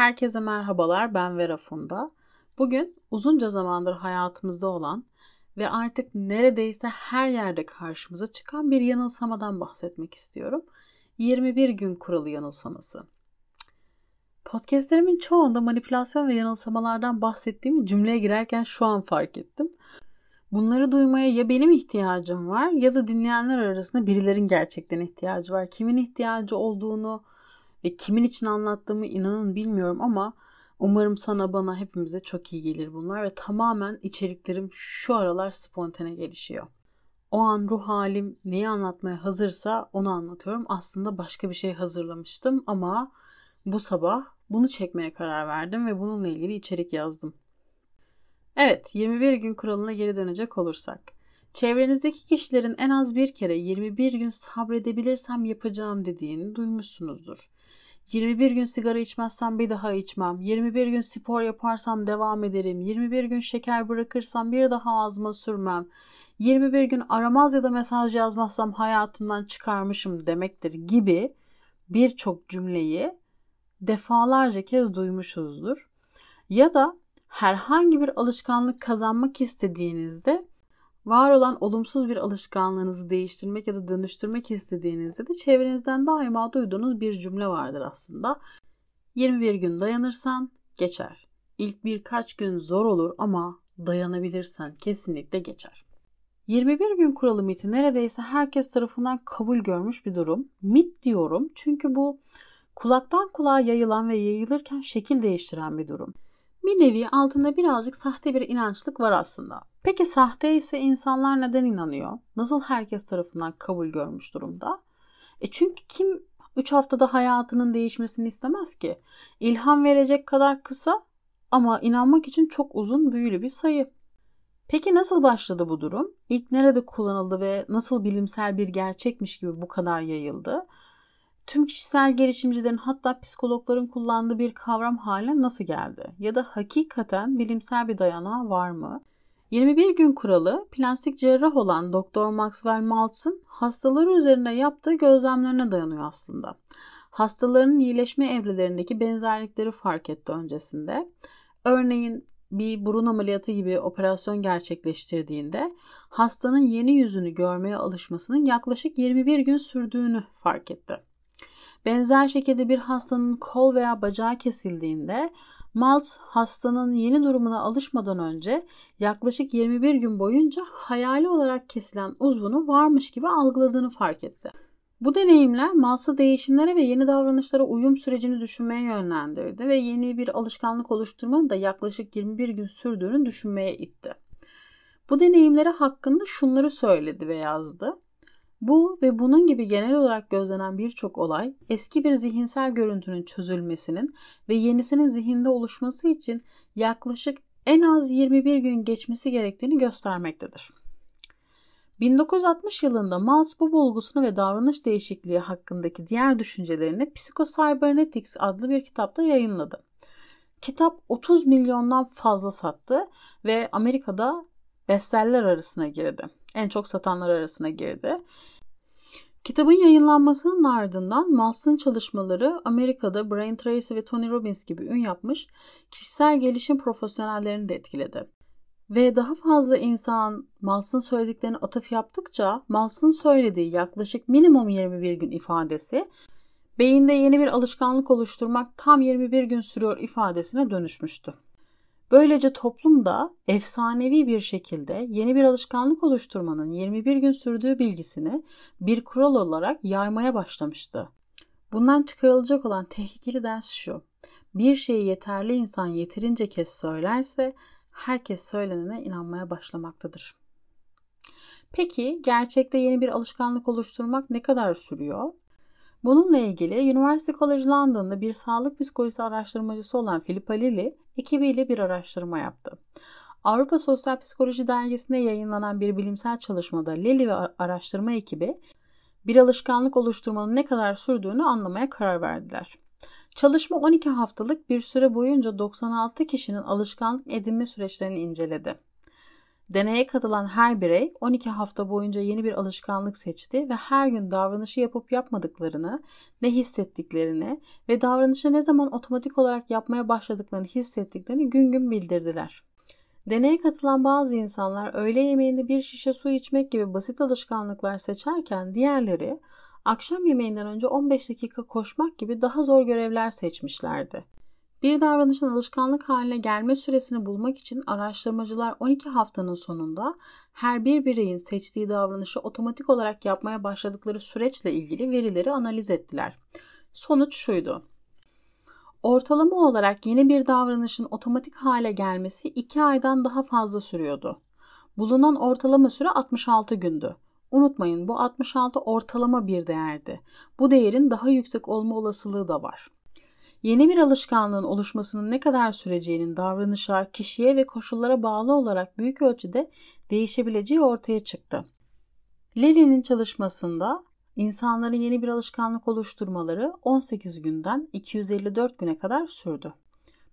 Herkese merhabalar, ben Vera Funda. Bugün uzunca zamandır hayatımızda olan ve artık neredeyse her yerde karşımıza çıkan bir yanılsamadan bahsetmek istiyorum. 21 gün kuralı yanılsaması. Podcastlerimin çoğunda manipülasyon ve yanılsamalardan bahsettiğimi cümleye girerken şu an fark ettim. Bunları duymaya ya benim ihtiyacım var ya da dinleyenler arasında birilerin gerçekten ihtiyacı var. Kimin ihtiyacı olduğunu ve kimin için anlattığımı inanın bilmiyorum ama umarım sana bana hepimize çok iyi gelir bunlar ve tamamen içeriklerim şu aralar spontane gelişiyor. O an ruh halim neyi anlatmaya hazırsa onu anlatıyorum. Aslında başka bir şey hazırlamıştım ama bu sabah bunu çekmeye karar verdim ve bununla ilgili içerik yazdım. Evet, 21 gün kuralına geri dönecek olursak. Çevrenizdeki kişilerin en az bir kere 21 gün sabredebilirsem yapacağım dediğini duymuşsunuzdur. 21 gün sigara içmezsem bir daha içmem. 21 gün spor yaparsam devam ederim. 21 gün şeker bırakırsam bir daha ağzıma sürmem. 21 gün aramaz ya da mesaj yazmazsam hayatımdan çıkarmışım demektir gibi birçok cümleyi defalarca kez duymuşuzdur. Ya da herhangi bir alışkanlık kazanmak istediğinizde var olan olumsuz bir alışkanlığınızı değiştirmek ya da dönüştürmek istediğinizde de çevrenizden daima duyduğunuz bir cümle vardır aslında. 21 gün dayanırsan geçer. İlk birkaç gün zor olur ama dayanabilirsen kesinlikle geçer. 21 gün kuralı miti neredeyse herkes tarafından kabul görmüş bir durum. Mit diyorum çünkü bu kulaktan kulağa yayılan ve yayılırken şekil değiştiren bir durum. Bir nevi altında birazcık sahte bir inançlık var aslında. Peki sahte ise insanlar neden inanıyor? Nasıl herkes tarafından kabul görmüş durumda? E çünkü kim 3 haftada hayatının değişmesini istemez ki? İlham verecek kadar kısa ama inanmak için çok uzun büyülü bir sayı. Peki nasıl başladı bu durum? İlk nerede kullanıldı ve nasıl bilimsel bir gerçekmiş gibi bu kadar yayıldı? tüm kişisel gelişimcilerin hatta psikologların kullandığı bir kavram haline nasıl geldi? Ya da hakikaten bilimsel bir dayanağı var mı? 21 gün kuralı plastik cerrah olan Dr. Maxwell Maltz'ın hastaları üzerinde yaptığı gözlemlerine dayanıyor aslında. Hastaların iyileşme evrelerindeki benzerlikleri fark etti öncesinde. Örneğin bir burun ameliyatı gibi operasyon gerçekleştirdiğinde hastanın yeni yüzünü görmeye alışmasının yaklaşık 21 gün sürdüğünü fark etti. Benzer şekilde bir hastanın kol veya bacağı kesildiğinde Maltz hastanın yeni durumuna alışmadan önce yaklaşık 21 gün boyunca hayali olarak kesilen uzvunu varmış gibi algıladığını fark etti. Bu deneyimler Maltz'ı değişimlere ve yeni davranışlara uyum sürecini düşünmeye yönlendirdi ve yeni bir alışkanlık oluşturmanın da yaklaşık 21 gün sürdüğünü düşünmeye itti. Bu deneyimleri hakkında şunları söyledi ve yazdı. Bu ve bunun gibi genel olarak gözlenen birçok olay eski bir zihinsel görüntünün çözülmesinin ve yenisinin zihinde oluşması için yaklaşık en az 21 gün geçmesi gerektiğini göstermektedir. 1960 yılında Maltz bu bulgusunu ve davranış değişikliği hakkındaki diğer düşüncelerini Psychocybernetics adlı bir kitapta yayınladı. Kitap 30 milyondan fazla sattı ve Amerika'da bestseller arasına girdi. En çok satanlar arasına girdi. Kitabın yayınlanmasının ardından Maltz'ın çalışmaları Amerika'da Brian Tracy ve Tony Robbins gibi ün yapmış kişisel gelişim profesyonellerini de etkiledi. Ve daha fazla insan Maltz'ın söylediklerini atıf yaptıkça Maltz'ın söylediği yaklaşık minimum 21 gün ifadesi beyinde yeni bir alışkanlık oluşturmak tam 21 gün sürüyor ifadesine dönüşmüştü. Böylece toplumda efsanevi bir şekilde yeni bir alışkanlık oluşturmanın 21 gün sürdüğü bilgisini bir kural olarak yaymaya başlamıştı. Bundan çıkarılacak olan tehlikeli ders şu. Bir şeyi yeterli insan yeterince kez söylerse herkes söylenene inanmaya başlamaktadır. Peki gerçekte yeni bir alışkanlık oluşturmak ne kadar sürüyor? Bununla ilgili University College London'da bir sağlık psikolojisi araştırmacısı olan Philippa Lilly ekibiyle bir araştırma yaptı. Avrupa Sosyal Psikoloji Dergisi'nde yayınlanan bir bilimsel çalışmada Lilly ve araştırma ekibi bir alışkanlık oluşturmanın ne kadar sürdüğünü anlamaya karar verdiler. Çalışma 12 haftalık bir süre boyunca 96 kişinin alışkanlık edinme süreçlerini inceledi. Deneye katılan her birey 12 hafta boyunca yeni bir alışkanlık seçti ve her gün davranışı yapıp yapmadıklarını, ne hissettiklerini ve davranışı ne zaman otomatik olarak yapmaya başladıklarını hissettiklerini gün gün bildirdiler. Deneye katılan bazı insanlar öğle yemeğinde bir şişe su içmek gibi basit alışkanlıklar seçerken diğerleri akşam yemeğinden önce 15 dakika koşmak gibi daha zor görevler seçmişlerdi. Bir davranışın alışkanlık haline gelme süresini bulmak için araştırmacılar 12 haftanın sonunda her bir bireyin seçtiği davranışı otomatik olarak yapmaya başladıkları süreçle ilgili verileri analiz ettiler. Sonuç şuydu. Ortalama olarak yeni bir davranışın otomatik hale gelmesi 2 aydan daha fazla sürüyordu. Bulunan ortalama süre 66 gündü. Unutmayın bu 66 ortalama bir değerdi. Bu değerin daha yüksek olma olasılığı da var. Yeni bir alışkanlığın oluşmasının ne kadar süreceğinin davranışa, kişiye ve koşullara bağlı olarak büyük ölçüde değişebileceği ortaya çıktı. Lilly'nin çalışmasında insanların yeni bir alışkanlık oluşturmaları 18 günden 254 güne kadar sürdü.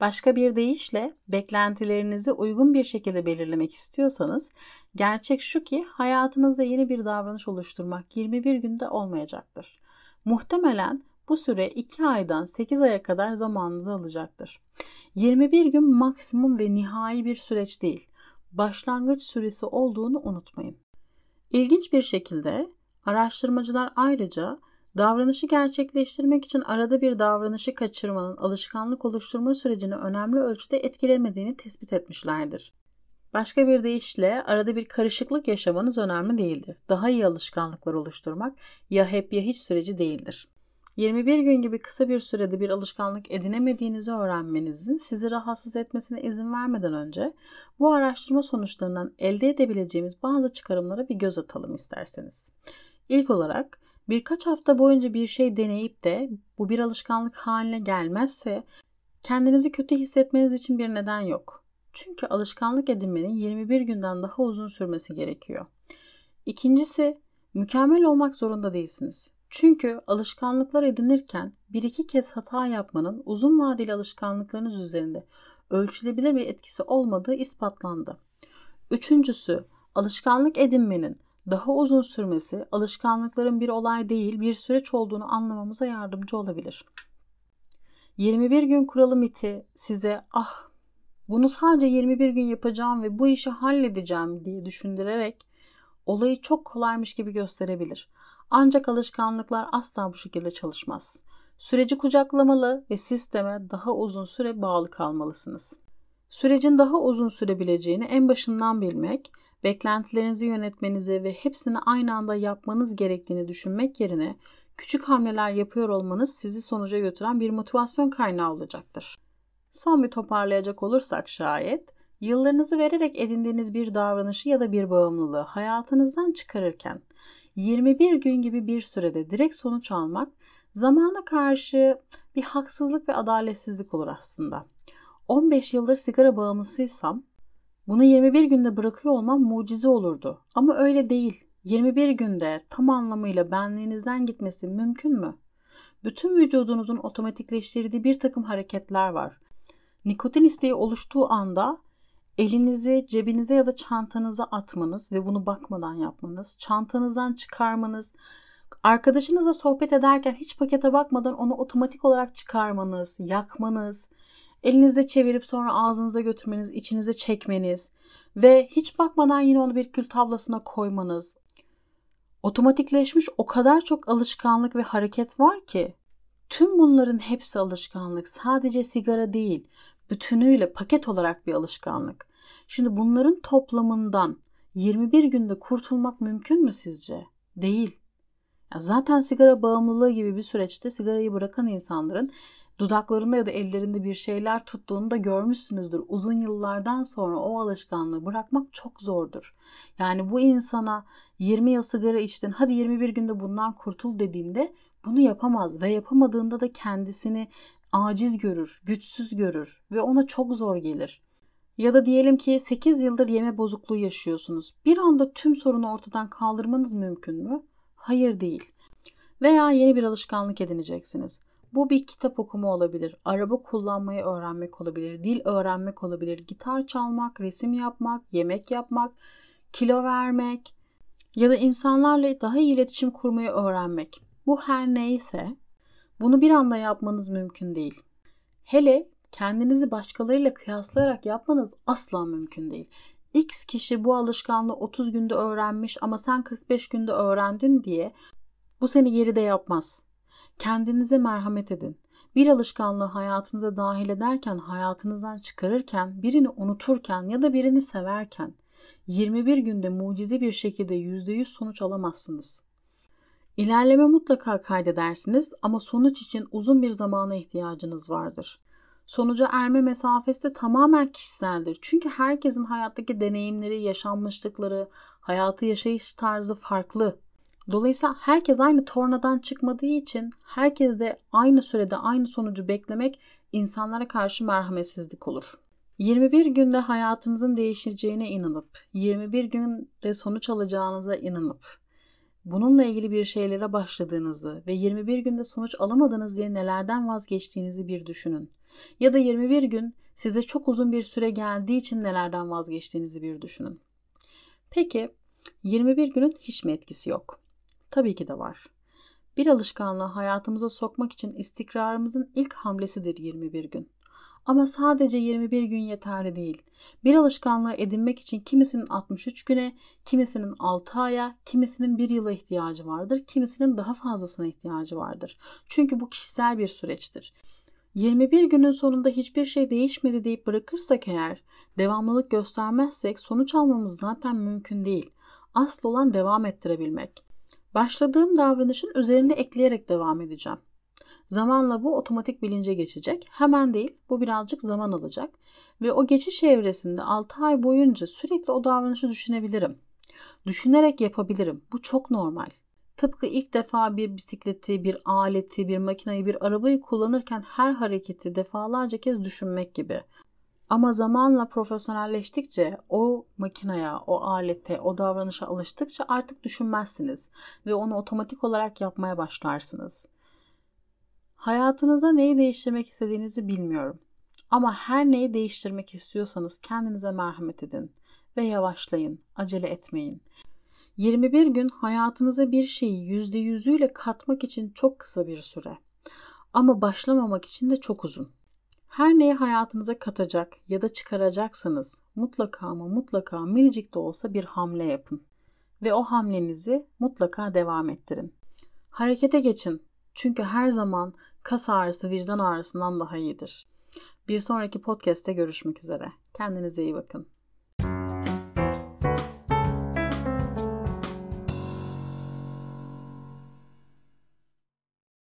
Başka bir deyişle beklentilerinizi uygun bir şekilde belirlemek istiyorsanız gerçek şu ki hayatınızda yeni bir davranış oluşturmak 21 günde olmayacaktır. Muhtemelen bu süre 2 aydan 8 aya kadar zamanınızı alacaktır. 21 gün maksimum ve nihai bir süreç değil. Başlangıç süresi olduğunu unutmayın. İlginç bir şekilde araştırmacılar ayrıca davranışı gerçekleştirmek için arada bir davranışı kaçırmanın alışkanlık oluşturma sürecini önemli ölçüde etkilemediğini tespit etmişlerdir. Başka bir deyişle arada bir karışıklık yaşamanız önemli değildir. Daha iyi alışkanlıklar oluşturmak ya hep ya hiç süreci değildir. 21 gün gibi kısa bir sürede bir alışkanlık edinemediğinizi öğrenmenizin sizi rahatsız etmesine izin vermeden önce bu araştırma sonuçlarından elde edebileceğimiz bazı çıkarımlara bir göz atalım isterseniz. İlk olarak birkaç hafta boyunca bir şey deneyip de bu bir alışkanlık haline gelmezse kendinizi kötü hissetmeniz için bir neden yok. Çünkü alışkanlık edinmenin 21 günden daha uzun sürmesi gerekiyor. İkincisi, mükemmel olmak zorunda değilsiniz. Çünkü alışkanlıklar edinirken bir iki kez hata yapmanın uzun vadeli alışkanlıklarınız üzerinde ölçülebilir bir etkisi olmadığı ispatlandı. Üçüncüsü, alışkanlık edinmenin daha uzun sürmesi alışkanlıkların bir olay değil bir süreç olduğunu anlamamıza yardımcı olabilir. 21 gün kuralı miti size ah bunu sadece 21 gün yapacağım ve bu işi halledeceğim diye düşündürerek olayı çok kolaymış gibi gösterebilir. Ancak alışkanlıklar asla bu şekilde çalışmaz. Süreci kucaklamalı ve sisteme daha uzun süre bağlı kalmalısınız. Sürecin daha uzun sürebileceğini en başından bilmek, beklentilerinizi yönetmenizi ve hepsini aynı anda yapmanız gerektiğini düşünmek yerine küçük hamleler yapıyor olmanız sizi sonuca götüren bir motivasyon kaynağı olacaktır. Son bir toparlayacak olursak şayet, yıllarınızı vererek edindiğiniz bir davranışı ya da bir bağımlılığı hayatınızdan çıkarırken 21 gün gibi bir sürede direkt sonuç almak zamana karşı bir haksızlık ve adaletsizlik olur aslında. 15 yıldır sigara bağımlısıysam bunu 21 günde bırakıyor olmam mucize olurdu. Ama öyle değil. 21 günde tam anlamıyla benliğinizden gitmesi mümkün mü? Bütün vücudunuzun otomatikleştirdiği bir takım hareketler var. Nikotin isteği oluştuğu anda elinizi cebinize ya da çantanıza atmanız ve bunu bakmadan yapmanız, çantanızdan çıkarmanız, arkadaşınızla sohbet ederken hiç pakete bakmadan onu otomatik olarak çıkarmanız, yakmanız, elinizde çevirip sonra ağzınıza götürmeniz, içinize çekmeniz ve hiç bakmadan yine onu bir kül tablasına koymanız. Otomatikleşmiş o kadar çok alışkanlık ve hareket var ki tüm bunların hepsi alışkanlık. Sadece sigara değil bütünüyle paket olarak bir alışkanlık. Şimdi bunların toplamından 21 günde kurtulmak mümkün mü sizce? Değil. Ya zaten sigara bağımlılığı gibi bir süreçte sigarayı bırakan insanların dudaklarında ya da ellerinde bir şeyler tuttuğunu da görmüşsünüzdür. Uzun yıllardan sonra o alışkanlığı bırakmak çok zordur. Yani bu insana 20 yıl sigara içtin hadi 21 günde bundan kurtul dediğinde bunu yapamaz ve yapamadığında da kendisini aciz görür, güçsüz görür ve ona çok zor gelir. Ya da diyelim ki 8 yıldır yeme bozukluğu yaşıyorsunuz. Bir anda tüm sorunu ortadan kaldırmanız mümkün mü? Hayır değil. Veya yeni bir alışkanlık edineceksiniz. Bu bir kitap okuma olabilir, araba kullanmayı öğrenmek olabilir, dil öğrenmek olabilir, gitar çalmak, resim yapmak, yemek yapmak, kilo vermek ya da insanlarla daha iyi iletişim kurmayı öğrenmek. Bu her neyse bunu bir anda yapmanız mümkün değil. Hele kendinizi başkalarıyla kıyaslayarak yapmanız asla mümkün değil. X kişi bu alışkanlığı 30 günde öğrenmiş ama sen 45 günde öğrendin diye bu seni geride yapmaz. Kendinize merhamet edin. Bir alışkanlığı hayatınıza dahil ederken, hayatınızdan çıkarırken, birini unuturken ya da birini severken 21 günde mucize bir şekilde %100 sonuç alamazsınız. İlerleme mutlaka kaydedersiniz ama sonuç için uzun bir zamana ihtiyacınız vardır. Sonuca erme mesafesi de tamamen kişiseldir. Çünkü herkesin hayattaki deneyimleri, yaşanmışlıkları, hayatı yaşayış tarzı farklı. Dolayısıyla herkes aynı tornadan çıkmadığı için herkes de aynı sürede aynı sonucu beklemek insanlara karşı merhametsizlik olur. 21 günde hayatınızın değişeceğine inanıp, 21 günde sonuç alacağınıza inanıp, bununla ilgili bir şeylere başladığınızı ve 21 günde sonuç alamadınız diye nelerden vazgeçtiğinizi bir düşünün. Ya da 21 gün size çok uzun bir süre geldiği için nelerden vazgeçtiğinizi bir düşünün. Peki 21 günün hiç mi etkisi yok? Tabii ki de var. Bir alışkanlığı hayatımıza sokmak için istikrarımızın ilk hamlesidir 21 gün. Ama sadece 21 gün yeterli değil. Bir alışkanlığı edinmek için kimisinin 63 güne, kimisinin 6 aya, kimisinin 1 yıla ihtiyacı vardır, kimisinin daha fazlasına ihtiyacı vardır. Çünkü bu kişisel bir süreçtir. 21 günün sonunda hiçbir şey değişmedi deyip bırakırsak eğer, devamlılık göstermezsek sonuç almamız zaten mümkün değil. Asıl olan devam ettirebilmek. Başladığım davranışın üzerine ekleyerek devam edeceğim. Zamanla bu otomatik bilince geçecek. Hemen değil, bu birazcık zaman alacak. Ve o geçiş evresinde 6 ay boyunca sürekli o davranışı düşünebilirim. Düşünerek yapabilirim. Bu çok normal. Tıpkı ilk defa bir bisikleti, bir aleti, bir makineyi, bir arabayı kullanırken her hareketi defalarca kez düşünmek gibi. Ama zamanla profesyonelleştikçe o makineye, o alete, o davranışa alıştıkça artık düşünmezsiniz ve onu otomatik olarak yapmaya başlarsınız. Hayatınızda neyi değiştirmek istediğinizi bilmiyorum. Ama her neyi değiştirmek istiyorsanız kendinize merhamet edin ve yavaşlayın, acele etmeyin. 21 gün hayatınıza bir şeyi %100'üyle katmak için çok kısa bir süre. Ama başlamamak için de çok uzun. Her neyi hayatınıza katacak ya da çıkaracaksanız mutlaka ama mutlaka minicik de olsa bir hamle yapın. Ve o hamlenizi mutlaka devam ettirin. Harekete geçin. Çünkü her zaman kas ağrısı vicdan ağrısından daha iyidir. Bir sonraki podcast'te görüşmek üzere. Kendinize iyi bakın.